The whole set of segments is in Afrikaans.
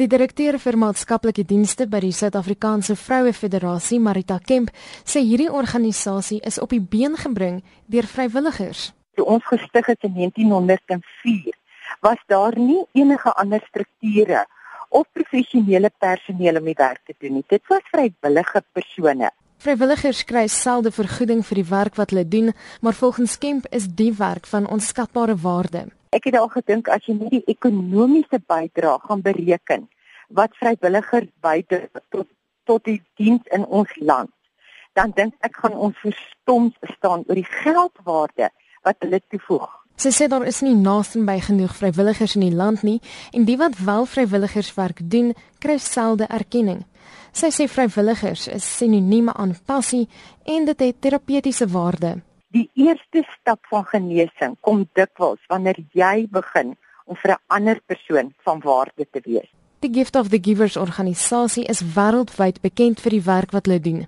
Die direkteur vir maatskaplike dienste by die Suid-Afrikaanse Vroue Federasie, Marita Kemp, sê hierdie organisasie is op die been gebring deur vrywilligers. Toe ons gestig het in 1904, was daar nie enige ander strukture of professionele personeel om die werk te doen nie. Dit was vrywillige persone. Vrywilligers kry selde vergoeding vir die werk wat hulle doen, maar volgens Kemp is die werk van onskatbare waarde. Ek het al gedink as jy net die ekonomiese bydrae gaan bereken wat vrywilligers bydra tot tot die diens in ons land, dan dink ek gaan ons verstom staan oor die geldwaarde wat hulle toevoeg. Sy sê daar is nie by genoeg vrywilligers in die land nie en die wat wel vrywilligerswerk doen, kry selde erkenning. Sy sê vrywilligers is sinonieme aan passie en dit het terapeutiese waarde. Die eerste stap van genesing kom dikwels wanneer jy begin om vir 'n ander persoon van waarde te wees. Die Gift of the Givers organisasie is wêreldwyd bekend vir die werk wat hulle doen.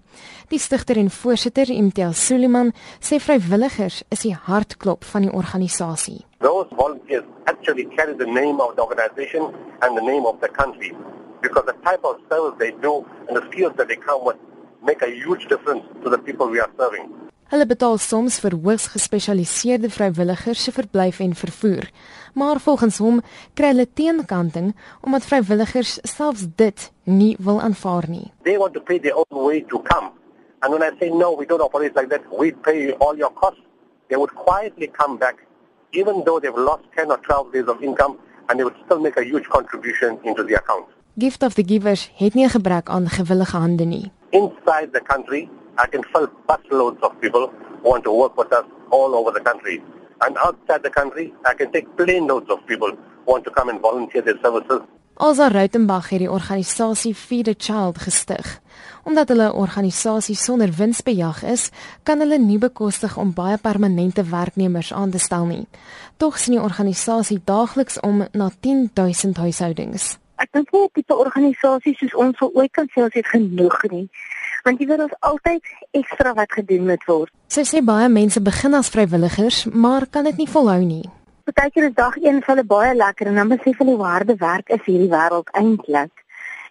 Die stigter en voorsitter, Imtiaz Suliman, sê vrywilligers is die hartklop van die organisasie. Those volunteers actually carry the name of the organization and the name of the country because the type of service they do and the skills that they come with make a huge difference to the people we are serving. Hulle betaal soms vir hoogs gespesialiseerde vrywilligers se verblyf en vervoer, maar volgens hom kry hulle teenkanting omdat vrywilligers selfs dit nie wil aanvaar nie. They want to pay their own way to come. And when I say no, we don't operate like that. We pay all your costs. They would quietly come back even though they've lost 10 or 12 days of income and they would still make a huge contribution into the account. Gift of the Givers het nie 'n gebrek aan gewillige hande nie. Inside the country, I can fill busloads of people who want to work with us all over the country. And outside the country, I can take plane loads of people who want to come and volunteer their services. Alza Rautenbach het die organisasie Feed a Child gestig. Omdat hulle 'n organisasie sonder winsbejag is, kan hulle nie bekostig om baie permanente werknemers aan te stel nie. Tog sien die organisasie daagliks om na 10000 huishoudings. Ek dink nie 'n tipe organisasie soos ons sou ooit kan sê ons het genoeg nie want jy weet ons altyd ekstra wat gedoen moet word. Sy sê baie mense begin as vrywilligers, maar kan dit nie volhou nie. Partykeer is dag 1 vir hulle baie lekker en dan besef hulle hoe harde werk is hierdie wêreld eintlik.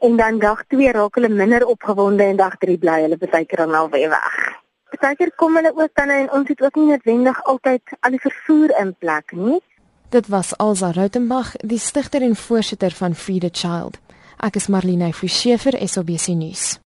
En dan dag 2 raak hulle minder opgewonde en dag 3 bly hulle partykeer dan al weer weg. Partykeer kom hulle ook dan en ons het ook nie noodwendig altyd al die vervoer in plek nie. Dit was Alza Rautenbach, die stigter en voorsitter van Feed a Child. Ek is Marlene Forsie vir SABC nuus.